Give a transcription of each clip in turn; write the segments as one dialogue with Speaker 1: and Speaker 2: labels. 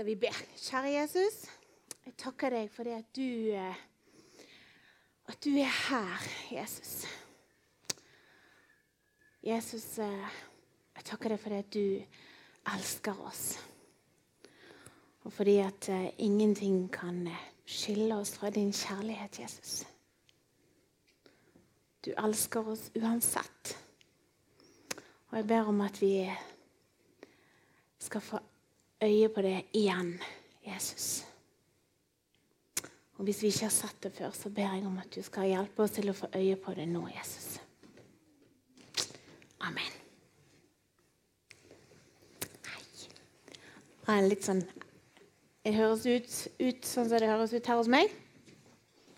Speaker 1: skal vi be. Kjære Jesus, jeg takker deg for det at du, eh, at du er her, Jesus. Jesus, eh, jeg takker deg for det at du elsker oss. Og fordi at uh, ingenting kan skille oss fra din kjærlighet, Jesus. Du elsker oss uansett. Og jeg ber om at vi skal få øye på det igjen, Jesus. Og Hvis vi ikke har sett det før, så ber jeg om at du skal hjelpe oss til å få øye på det nå, Jesus. Amen. Hei. Litt sånn Det høres ut, ut sånn som det høres ut her hos meg.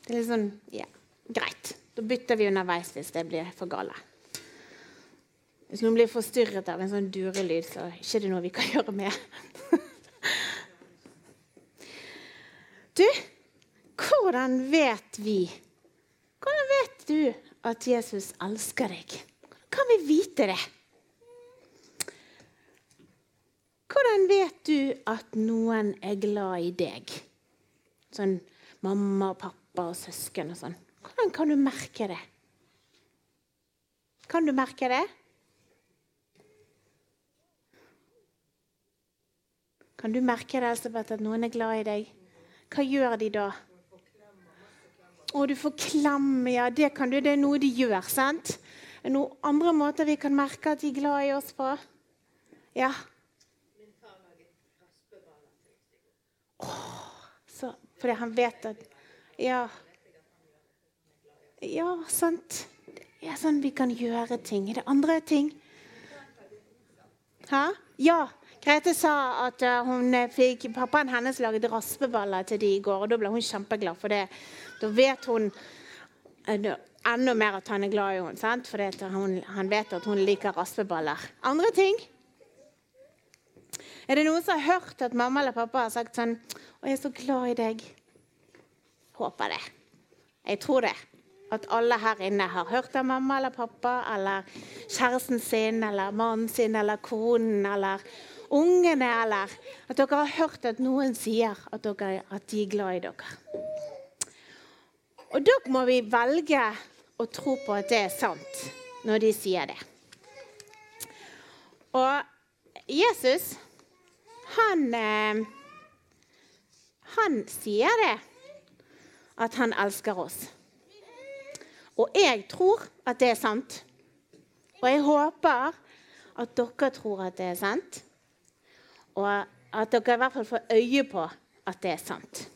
Speaker 1: Det er litt sånn Ja, greit. Da bytter vi underveis hvis det blir for gale. Hvis noen blir forstyrret av en sånn durelyd, så er det ikke noe vi kan gjøre med. du, hvordan vet vi Hvordan vet du at Jesus elsker deg? Kan vi vite det? Hvordan vet du at noen er glad i deg? Sånn mamma og pappa og søsken og sånn. Hvordan kan du merke det? Kan du merke det? Kan du merke det, Elsebeth, at noen er glad i deg? Hva gjør de da? Å, du får klemme, Ja, det kan du. Det er noe de gjør, sant? Er det noen andre måter vi kan merke at de er glad i oss på? Ja. Åh, så, fordi han vet at Ja. Ja, sant. Det er sånn vi kan gjøre ting. Er det andre ting? Hæ? Ja. Grete sa at uh, hun fikk pappaen hennes laget raspeballer til de i går. og Da ble hun kjempeglad, for det. Da vet hun uh, enda mer at han er glad i henne. For han vet at hun liker raspeballer. Andre ting? Er det noen som har hørt at mamma eller pappa har sagt sånn 'Å, jeg er så glad i deg'? Håper det. Jeg tror det. At alle her inne har hørt av mamma eller pappa eller kjæresten sin eller mannen sin eller konen eller ungene, eller at dere har hørt at noen sier at, dere, at de er glad i dere. Og da må vi velge å tro på at det er sant når de sier det. Og Jesus, han, eh, han sier det at han elsker oss. Og jeg tror at det er sant. Og jeg håper at dere tror at det er sant. Og at dere i hvert fall får øye på at det er sant.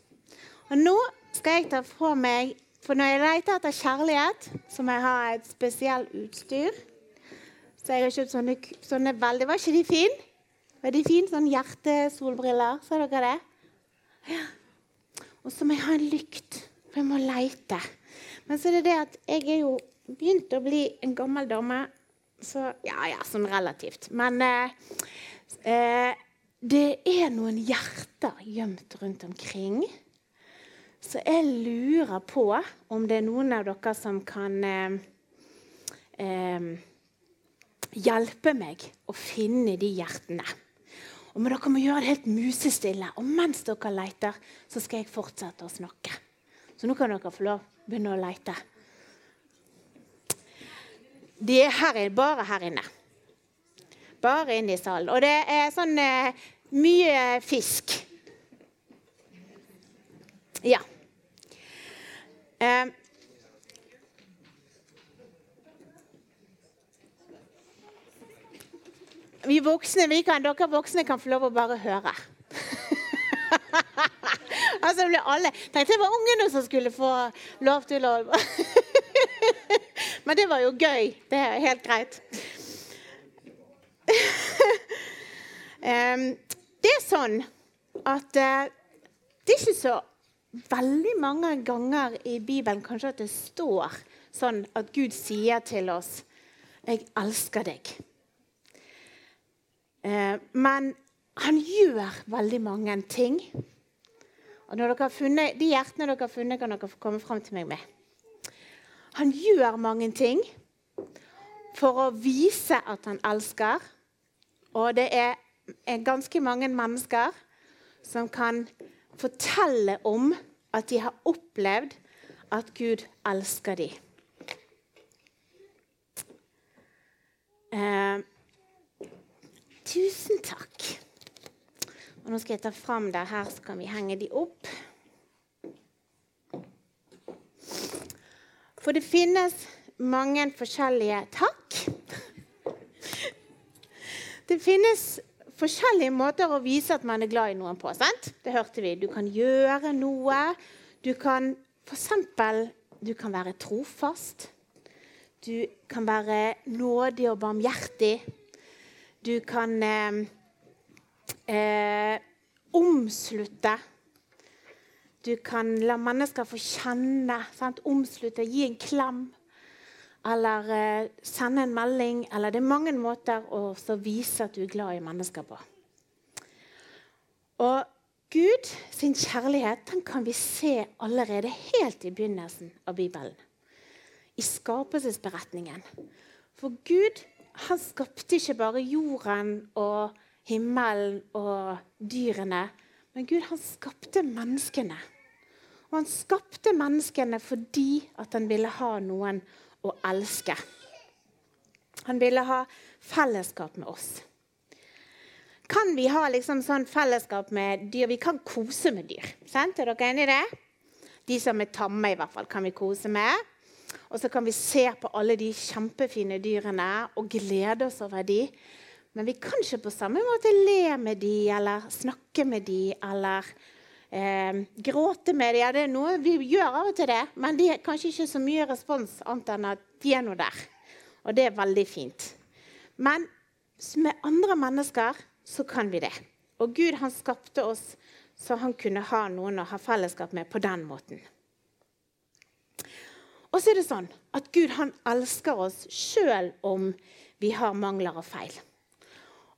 Speaker 1: Og nå skal jeg ta fra meg For når jeg leter etter kjærlighet, så må jeg ha et spesielt utstyr. Så jeg har kjøpt sånne, sånne veldig Var ikke de fine? Var de fine? Sånne hjertesolbriller. Ser dere det? Ja. Og så må jeg ha en lykt, for jeg må leite. Men så er det det at jeg er jo begynt å bli en gammel dame. Så ja, ja, sånn relativt. Men eh, eh, det er noen hjerter gjemt rundt omkring. Så jeg lurer på om det er noen av dere som kan eh, eh, hjelpe meg å finne de hjertene. Og men Dere må gjøre det helt musestille. Og mens dere leter, så skal jeg fortsette å snakke. Så nå kan dere få lov begynne å lete. De er her, bare her inne. Bare inne i salen. Og det er sånn eh, mye fisk. Ja. Eh. Vi voksne, vi kan, Dere voksne kan få lov å bare høre. altså det ble alle. Tenkte det var ungene som skulle få lov til å Men det var jo gøy. Det er helt greit. det er sånn at uh, det er ikke så veldig mange ganger i Bibelen kanskje at det står sånn at Gud sier til oss 'Jeg elsker deg'. Uh, men han gjør veldig mange ting. Og når dere har funnet, De hjertene dere har funnet, kan dere komme fram til meg med. Han gjør mange ting for å vise at han elsker. Og det er er ganske mange mennesker som kan fortelle om at de har opplevd at Gud elsker dem. Eh, tusen takk. Og nå skal jeg ta fram der. Her så kan vi henge de opp. For det finnes mange forskjellige Takk. Det finnes forskjellige måter å vise at man er glad i noen på. sant? Det hørte vi. Du kan gjøre noe. Du kan f.eks. Du kan være trofast. Du kan være nådig og barmhjertig. Du kan eh, eh, omslutte. Du kan la mennesker få kjenne. Sant? Omslutte, gi en klem. Eller eh, sende en melding. Eller det er mange måter å vise at du er glad i mennesker på. Og Gud sin kjærlighet den kan vi se allerede helt i begynnelsen av Bibelen. I skapelsesberetningen. For Gud han skapte ikke bare jorden og himmelen og dyrene. Men Gud han skapte menneskene. Og han skapte menneskene fordi at han ville ha noen å elske. Han ville ha fellesskap med oss. Kan vi ha liksom sånn fellesskap med dyr? Vi kan kose med dyr. Sant? Er dere enig i det? De som er tamme, i hvert fall, kan vi kose med. Og så kan vi se på alle de kjempefine dyrene og glede oss over de. Men vi kan ikke på samme måte le med de, eller snakke med de, eller eh, gråte med dem. Ja, det er noe vi gjør av og til det, men det er kanskje ikke så mye respons annet enn at de er nå der. Og det er veldig fint. Men med andre mennesker så kan vi det. Og Gud han skapte oss så han kunne ha noen å ha fellesskap med på den måten. Og så er det sånn at Gud han elsker oss sjøl om vi har mangler og feil.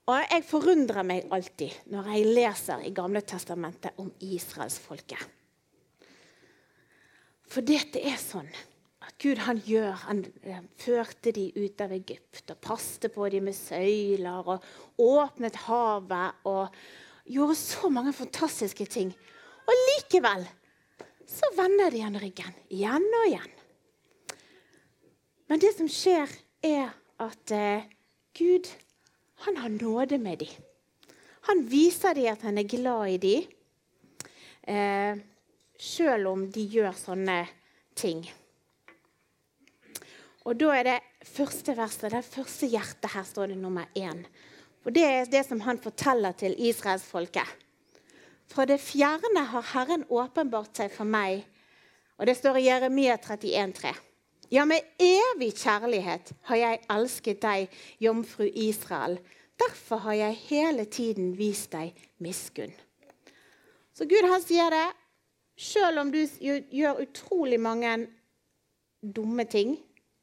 Speaker 1: Og jeg forundrer meg alltid når jeg leser i Gamle testamentet om israelsfolket. For dette er sånn at Gud han gjør Han eh, førte de ut av Egypt og passte på dem med søyler og åpnet havet og gjorde så mange fantastiske ting. Og likevel så vender de han ryggen igjen og igjen. Men det som skjer, er at eh, Gud han har nåde med dem. Han viser dem at han er glad i dem, eh, sjøl om de gjør sånne ting. Og da er det første verset, det første hjertet her står det nummer én. Og Det er det som han forteller til israelsfolket. Fra det fjerne har Herren åpenbart seg for meg. Og det står i Jeremia 31,3. Ja, med evig kjærlighet har jeg elsket deg, jomfru Israel. Derfor har jeg hele tiden vist deg miskunn. Så Gud han sier det. Selv om du gjør utrolig mange dumme ting,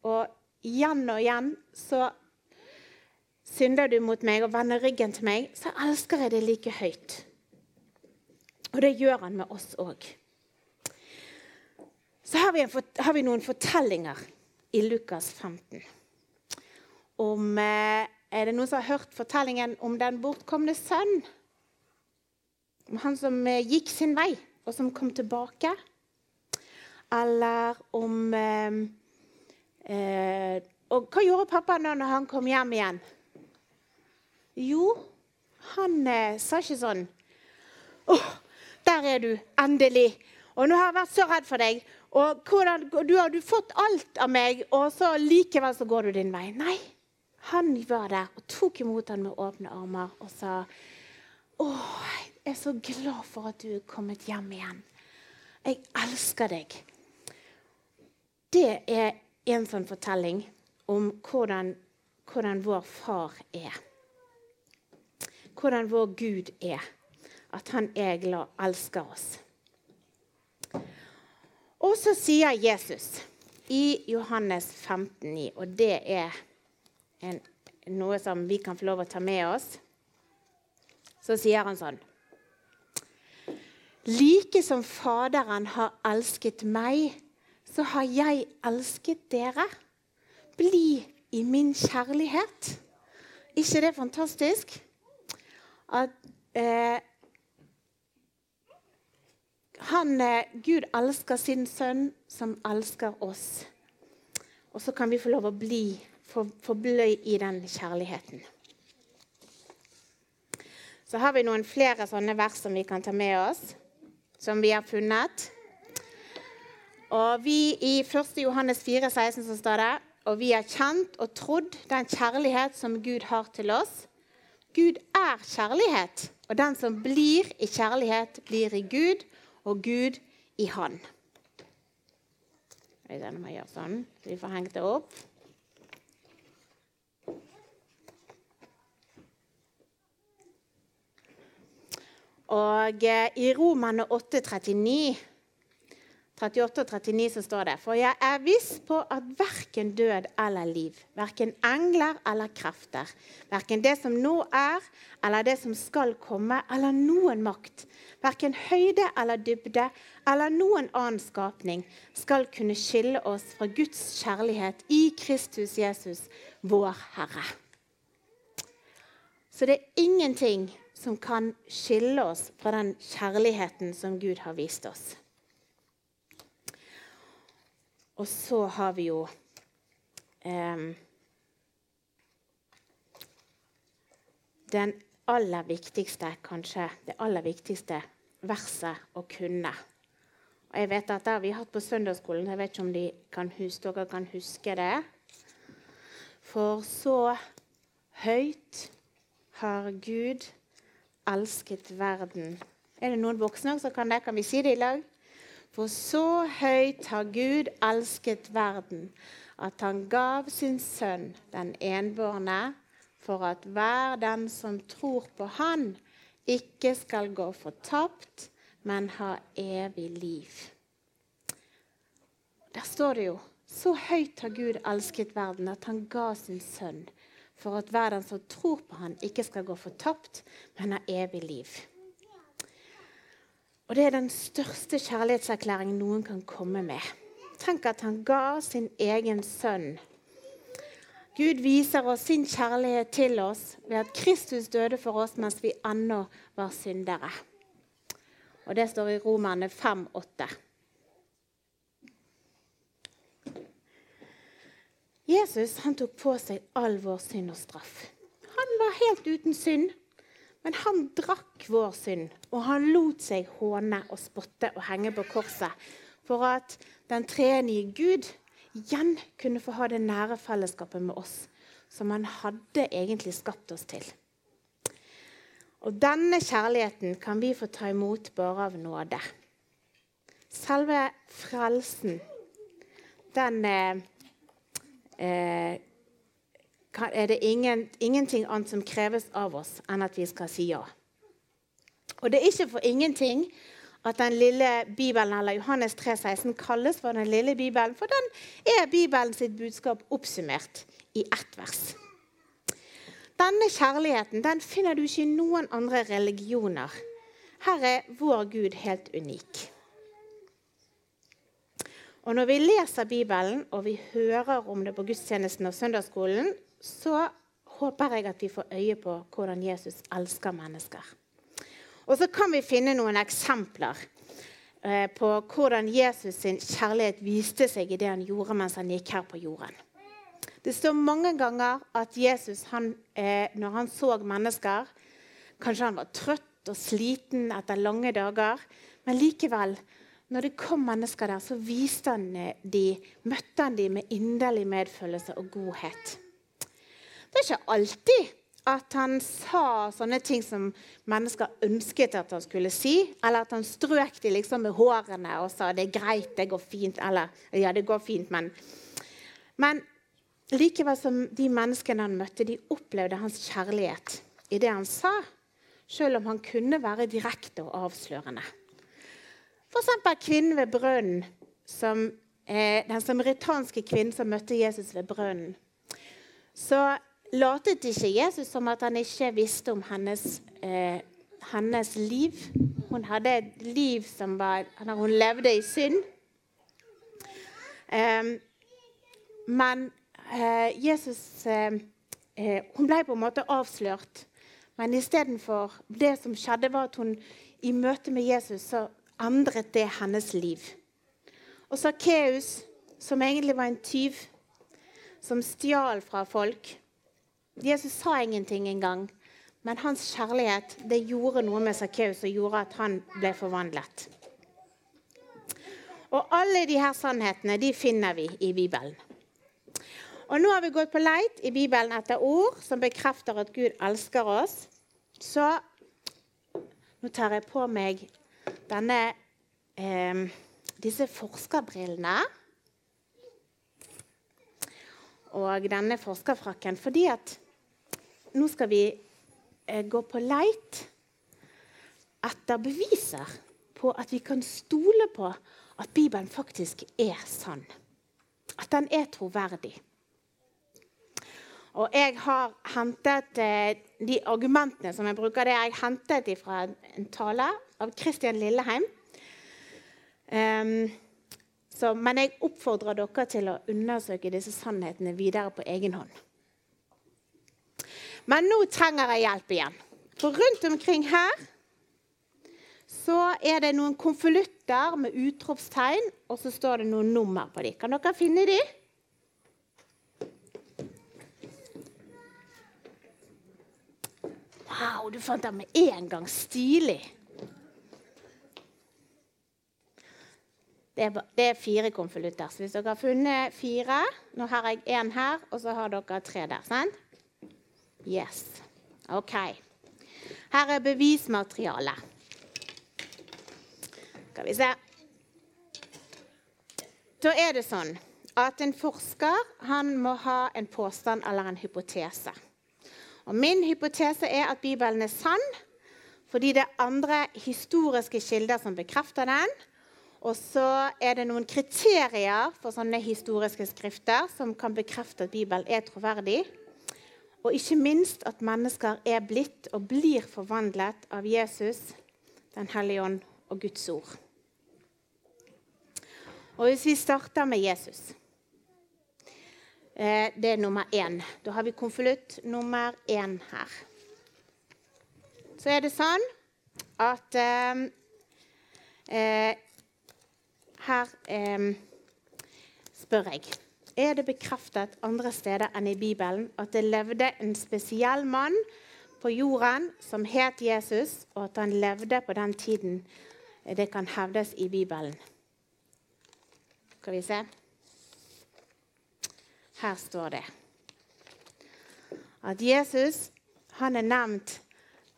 Speaker 1: og igjen og igjen så synder du mot meg og vender ryggen til meg, så elsker jeg det like høyt. Og det gjør han med oss òg så har vi, en, har vi, noen fortellinger i Lukas 15 om eh, Er det noen som har hørt fortellingen om den bortkomne sønn? Om han som eh, gikk sin vei, og som kom tilbake? Eller om eh, eh, Og hva gjorde pappa nå når han kom hjem igjen? Jo, han sa ikke sånn Å, oh, der er du, endelig. Og nå har jeg vært så redd for deg. Og hvordan, du har du fått alt av meg, og så likevel så går du din vei. Nei. Han var der og tok imot ham med åpne armer og sa Å, jeg er så glad for at du er kommet hjem igjen. Jeg elsker deg. Det er en sånn fortelling om hvordan, hvordan vår far er. Hvordan vår Gud er. At han er glad, elsker oss. Og så sier Jesus i Johannes 15,9, og det er en, noe som vi kan få lov å ta med oss, så sier han sånn Like som Faderen har elsket meg, så har jeg elsket dere. Bli i min kjærlighet. ikke det fantastisk? At eh, han, eh, Gud elsker sin sønn, som elsker oss. Og så kan vi få lov å bli, for, i den kjærligheten. Så har vi noen flere sånne vers som vi kan ta med oss, som vi har funnet. Og vi I 1. Johannes 4, 16 så står det og vi har kjent og trodd den kjærlighet som Gud har til oss. Gud er kjærlighet, og den som blir i kjærlighet, blir i Gud, og Gud i Han. Jeg vet ikke om jeg gjør sånn, så vi får hengt det opp. Og eh, i Romane 8,39 38 og 39 så står det For jeg er viss på at verken død eller liv, verken engler eller krefter, verken det som nå er eller det som skal komme, eller noen makt, verken høyde eller dybde eller noen annen skapning, skal kunne skille oss fra Guds kjærlighet i Kristus Jesus, vår Herre. Så det er ingenting som kan skille oss fra den kjærligheten som Gud har vist oss. Og så har vi jo eh, den aller viktigste, kanskje det aller viktigste verset å kunne. Og jeg vet at Det har vi hatt på søndagsskolen. Jeg vet ikke om de kan huske, dere kan huske det. For så høyt har Gud elsket verden. Er det noen voksne som kan det? Kan vi si det i lag? For så høyt har Gud elsket verden, at han gav sin sønn, den enbårne, for at hver den som tror på Han, ikke skal gå fortapt, men ha evig liv. Der står det jo så høyt har Gud elsket verden at han ga sin sønn for at hver den som tror på han, ikke skal gå fortapt, men ha evig liv. Og Det er den største kjærlighetserklæringen noen kan komme med. Tenk at han ga sin egen sønn. Gud viser oss sin kjærlighet til oss ved at Kristus døde for oss mens vi ennå var syndere. Og Det står i Romerne 5,8. Jesus han tok på seg all vår synd og straff. Han var helt uten synd, men han drakk vår synd. Og han lot seg håne og spotte og henge på korset for at den treenige Gud igjen kunne få ha det nære fellesskapet med oss som han hadde egentlig skapt oss til. Og denne kjærligheten kan vi få ta imot bare av nåde. Selve frelsen, den eh, eh, er det ingen, ingenting annet som kreves av oss enn at vi skal si ja. Og det er ikke for ingenting at den lille Bibelen, eller Johannes 3, 16, kalles for den lille Bibelen, for den er Bibelen sitt budskap oppsummert i ett vers. Denne kjærligheten den finner du ikke i noen andre religioner. Her er vår Gud helt unik. Og når vi leser Bibelen og vi hører om det på gudstjenesten og søndagsskolen, så håper jeg at vi får øye på hvordan Jesus elsker mennesker. Og så kan vi finne noen eksempler eh, på hvordan Jesus sin kjærlighet viste seg i det han gjorde mens han gikk her på jorden. Det står mange ganger at Jesus, han, eh, når han så mennesker Kanskje han var trøtt og sliten etter lange dager, men likevel når det kom mennesker der, så viste han eh, de, møtte han dem med inderlig medfølelse og godhet. Det er ikke alltid at han sa sånne ting som mennesker ønsket at han skulle si, eller at han strøk dem liksom med hårene og sa 'det er greit, det går fint', eller 'ja, det går fint', men Men likevel som de menneskene han møtte, de opplevde hans kjærlighet i det han sa, selv om han kunne være direkte og avslørende. F.eks. kvinnen ved brønnen, som, eh, den samaritanske kvinnen som møtte Jesus ved brønnen. Så latet ikke Jesus som at han ikke visste om hennes, eh, hennes liv. Hun hadde et liv som var Hun levde i synd. Eh, men Jesus eh, Hun ble på en måte avslørt. Men istedenfor det som skjedde, var at hun i møte med Jesus så endret det hennes liv. Og Sakkeus, som egentlig var en tyv, som stjal fra folk Jesus sa ingenting engang, men hans kjærlighet det gjorde noe med Sakkeus og gjorde at han ble forvandlet. Og alle de her sannhetene de finner vi i Bibelen. Og Nå har vi gått på leit i Bibelen etter ord som bekrefter at Gud elsker oss. Så nå tar jeg på meg denne, eh, disse forskerbrillene. Og denne forskerfrakken fordi at nå skal vi eh, gå på leit etter beviser på at vi kan stole på at Bibelen faktisk er sann. At den er troverdig. Og jeg har hentet eh, De argumentene som jeg bruker, det er jeg hentet fra en tale av Kristian Lilleheim. Um, så, men jeg oppfordrer dere til å undersøke disse sannhetene videre på egen hånd. Men nå trenger jeg hjelp igjen. For rundt omkring her så er det noen konvolutter med utropstegn, og så står det noen nummer på dem. Kan dere finne dem? Wow, du fant dem med en gang. Stilig. Det er, fire konvolutter. Så hvis dere har funnet fire Nå har jeg én her, og så har dere tre der. sant? Yes. OK. Her er bevismaterialet. Skal vi se. Da er det sånn at en forsker han må ha en påstand eller en hypotese. Og Min hypotese er at Bibelen er sann fordi det er andre historiske kilder som bekrefter den. Og så er det noen kriterier for sånne historiske skrifter som kan bekrefte at Bibelen er troverdig. Og ikke minst at mennesker er blitt og blir forvandlet av Jesus, Den hellige ånd og Guds ord. Og Hvis vi starter med Jesus eh, Det er nummer én. Da har vi konvolutt nummer én her. Så er det sånn at eh, eh Her eh, spør jeg er det bekreftet andre steder enn i Bibelen at det levde en spesiell mann på jorden som het Jesus, og at han levde på den tiden det kan hevdes i Bibelen. Skal vi se Her står det at Jesus han er nevnt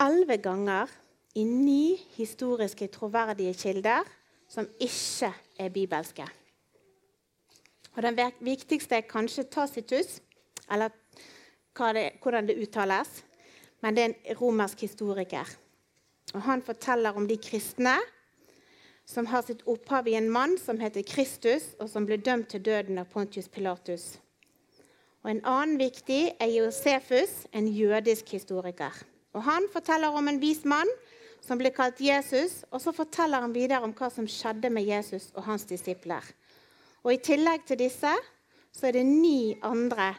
Speaker 1: elleve ganger i ni historiske troverdige kilder som ikke er bibelske. Og Den viktigste er kanskje Tacitus, eller det, hvordan det uttales. Men det er en romersk historiker. Og Han forteller om de kristne som har sitt opphav i en mann som heter Kristus, og som ble dømt til døden av Pontius Pilatus. Og En annen viktig er Josefus, en jødisk historiker. Og Han forteller om en vis mann som ble kalt Jesus, og så forteller han videre om hva som skjedde med Jesus og hans disipler. Og I tillegg til disse så er det ni andre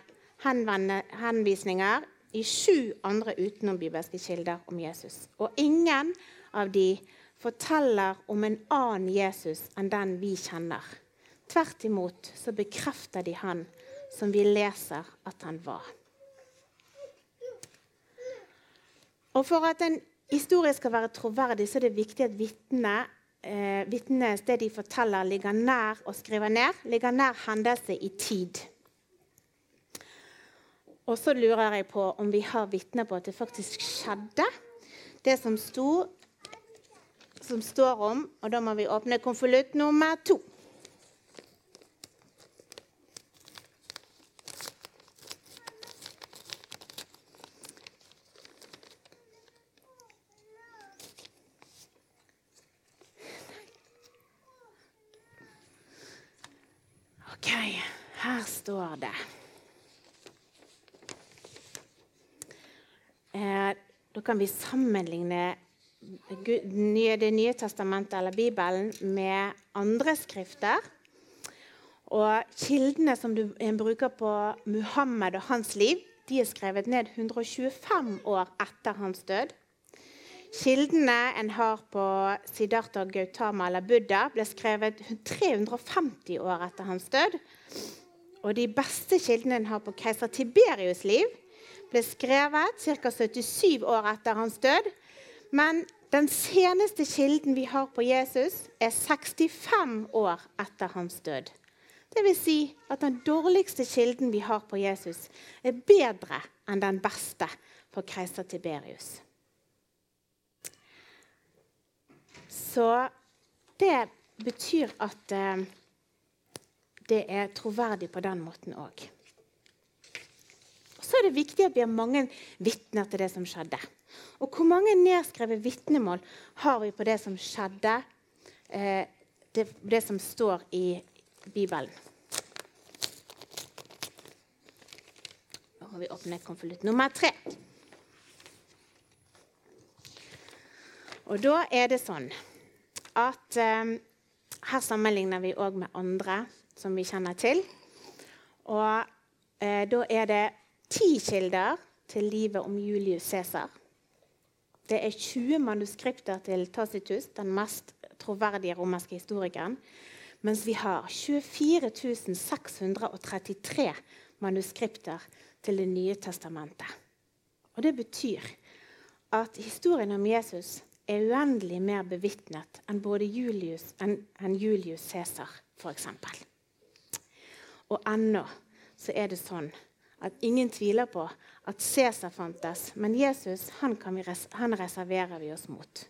Speaker 1: henvisninger i sju andre utenom-bibelske kilder om Jesus. Og ingen av de forteller om en annen Jesus enn den vi kjenner. Tvert imot så bekrefter de han som vi leser at han var. Og For at en historie skal være troverdig, så er det viktig at vitnene eh, vitnenes det de forteller, ligger nær og skriver ned, ligger nær hendelse i tid. Og så lurer jeg på om vi har vitner på at det faktisk skjedde, det som, sto, som står om. Og da må vi åpne konvolutt nummer to. Det eh, Da kan vi sammenligne Det nye testamentet eller Bibelen med andre skrifter. Og Kildene som du bruker på Muhammed og hans liv, de er skrevet ned 125 år etter hans død. Kildene en har på Siddhartha Gautama eller Buddha, ble skrevet 350 år etter hans død. Og de beste kildene en har på keiser Tiberius' liv, ble skrevet ca. 77 år etter hans død. Men den seneste kilden vi har på Jesus, er 65 år etter hans død. Vil si at den dårligste kilden vi har på Jesus, er bedre enn den beste på keiser Tiberius. Så det betyr at eh, det er troverdig på den måten òg. Så er det viktig at vi har mange vitner til det som skjedde. Og hvor mange nedskrevet vitnemål har vi på det som skjedde, eh, det, det som står i Bibelen? Nå har vi åpnet konvolutt nummer tre. Og da er det sånn at eh, her sammenligner vi òg med andre som vi kjenner til. Og eh, da er det ti kilder til livet om Julius Cæsar. Det er 20 manuskripter til Tacitus, den mest troverdige romerske historikeren. Mens vi har 24 633 manuskripter til Det nye testamentet. Og Det betyr at historien om Jesus er uendelig mer bevitnet enn Julius, enn, enn Julius Cæsar, f.eks. Og ennå så er det sånn at ingen tviler på at Cæsar fantes, men Jesus han, vi, han, reserverer vi oss mot.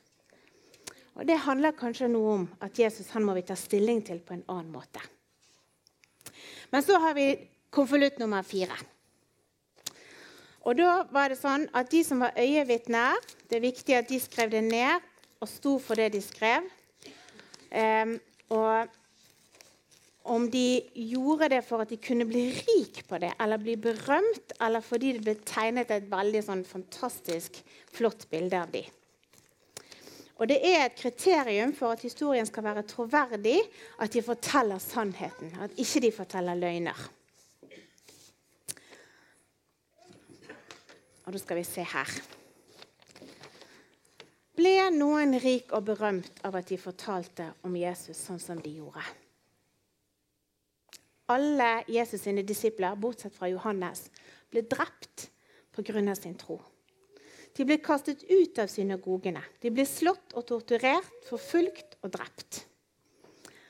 Speaker 1: Og Det handler kanskje noe om at Jesus han må vi ta stilling til på en annen måte. Men så har vi konvolutt nummer fire. Og da var det sånn at De som var øyevitner, det er viktig at de skrev det ned og sto for det de skrev. Um, og om de gjorde det for at de kunne bli rik på det, eller bli berømt, eller fordi det ble tegnet et veldig sånn fantastisk flott bilde av dem. Og Det er et kriterium for at historien skal være troverdig, at de forteller sannheten. At ikke de forteller løgner. Og da skal vi se her. Ble noen rik og berømt av at de fortalte om Jesus sånn som de gjorde? Alle Jesus' sine disipler, bortsett fra Johannes, ble drept pga. sin tro. De ble kastet ut av synagogene. De ble slått og torturert, forfulgt og drept.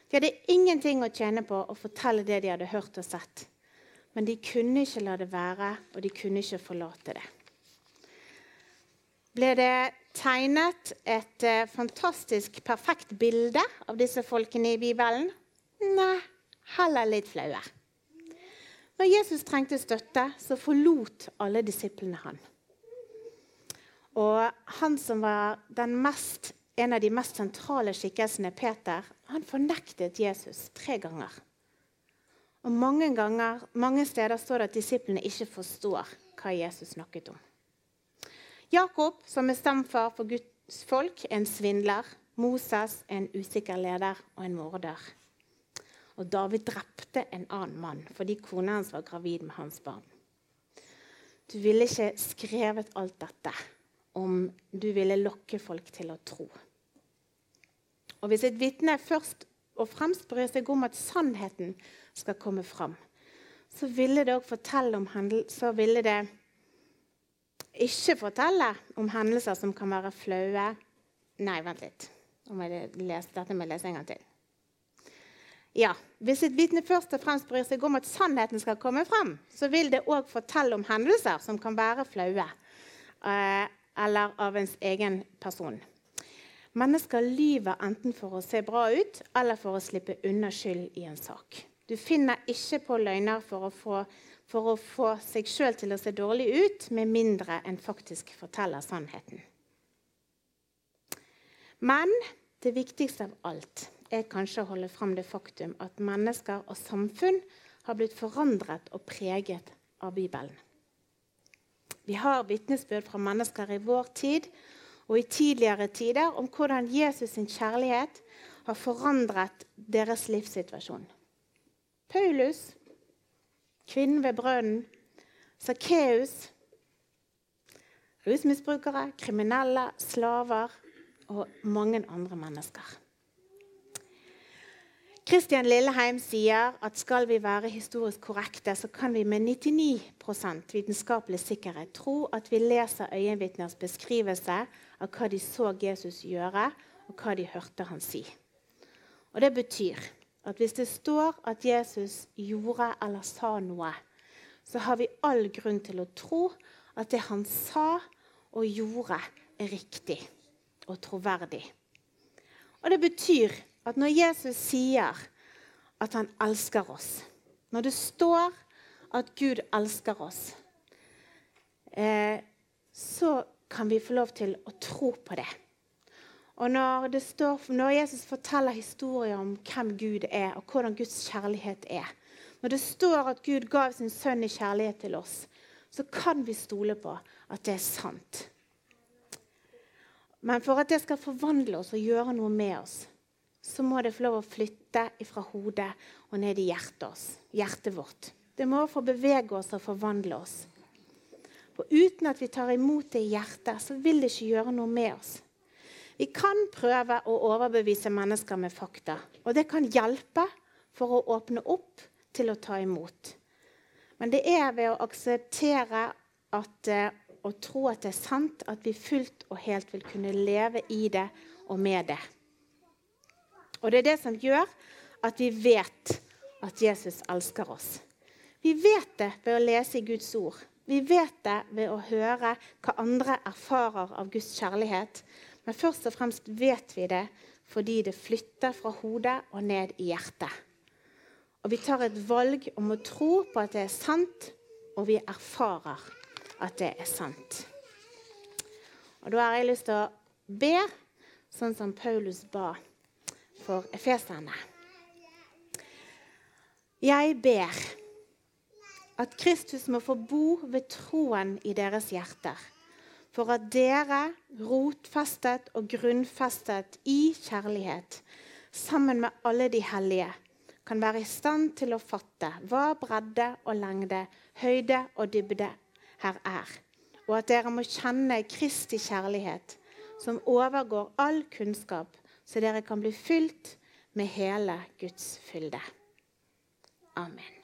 Speaker 1: De hadde ingenting å tjene på å fortelle det de hadde hørt og sett. Men de kunne ikke la det være, og de kunne ikke forlate det ble det tegnet et uh, fantastisk perfekt bilde av disse folkene i Bibelen? Nei, heller litt flaue. Når Jesus trengte støtte, så forlot alle disiplene han. Og han som var mest, en av de mest sentrale skikkelsene, Peter, han fornektet Jesus tre ganger. Og mange, ganger, mange steder står det at disiplene ikke forstår hva Jesus snakket om. Jakob, som er stamfar for Guds folk, er en svindler. Moses er en usikker leder og en morder. Og David drepte en annen mann fordi kona hans var gravid med hans barn. Du ville ikke skrevet alt dette om du ville lokke folk til å tro. Og Hvis et vitne først og fremst bryr seg om at sannheten skal komme fram, så ville det også fortelle om handel, så ville det ikke fortelle om hendelser som kan være flaue Nei, vent litt. Lese, dette må jeg lese en gang til. Ja, Hvis et vitne først og fremst bryr seg om at sannheten skal komme fram, så vil det òg fortelle om hendelser som kan være flaue, eh, eller av ens egen person. Mennesker lyver enten for å se bra ut eller for å slippe unna skyld i en sak. Du finner ikke på løgner for å få for å få seg sjøl til å se dårlig ut, med mindre en faktisk forteller sannheten. Men det viktigste av alt er kanskje å holde fram det faktum at mennesker og samfunn har blitt forandret og preget av Bibelen. Vi har vitnesbyrd fra mennesker i vår tid og i tidligere tider om hvordan Jesus' sin kjærlighet har forandret deres livssituasjon. Paulus kvinnen ved brønnen, Sakkeus, rusmisbrukere, kriminelle, slaver og mange andre mennesker. Kristian Lilleheim sier at skal vi være historisk korrekte, så kan vi med 99% vitenskapelig sikkerhet tro at vi leser øyenvitners beskrivelse av hva de så Jesus gjøre, og hva de hørte han si. Og Det betyr at hvis det står at Jesus gjorde eller sa noe, så har vi all grunn til å tro at det han sa og gjorde, er riktig og troverdig. Og det betyr at når Jesus sier at han elsker oss, når det står at Gud elsker oss, eh, så kan vi få lov til å tro på det. Og når, det står, når Jesus forteller historier om hvem Gud er, og hvordan Guds kjærlighet er Når det står at Gud gav sin sønn i kjærlighet til oss, så kan vi stole på at det er sant. Men for at det skal forvandle oss og gjøre noe med oss, så må det få lov å flytte fra hodet og ned i hjertet, oss, hjertet vårt. Det må få bevege oss og forvandle oss. For uten at vi tar imot det i hjertet, så vil det ikke gjøre noe med oss. Vi kan prøve å overbevise mennesker med fakta, og det kan hjelpe for å åpne opp til å ta imot. Men det er ved å akseptere at, eh, og tro at det er sant, at vi fullt og helt vil kunne leve i det og med det. Og det er det som gjør at vi vet at Jesus elsker oss. Vi vet det ved å lese i Guds ord. Vi vet det ved å høre hva andre erfarer av Guds kjærlighet. Men først og fremst vet vi det fordi det flytter fra hodet og ned i hjertet. Og vi tar et valg om å tro på at det er sant, og vi erfarer at det er sant. Og Da har jeg lyst til å be sånn som Paulus ba for efeserne. Jeg ber at Kristus må få bo ved troen i deres hjerter, for at dere, rotfestet og grunnfestet i kjærlighet, sammen med alle de hellige, kan være i stand til å fatte hva bredde og lengde, høyde og dybde her er, og at dere må kjenne Kristi kjærlighet, som overgår all kunnskap, så dere kan bli fylt med hele Guds fylde. Amen.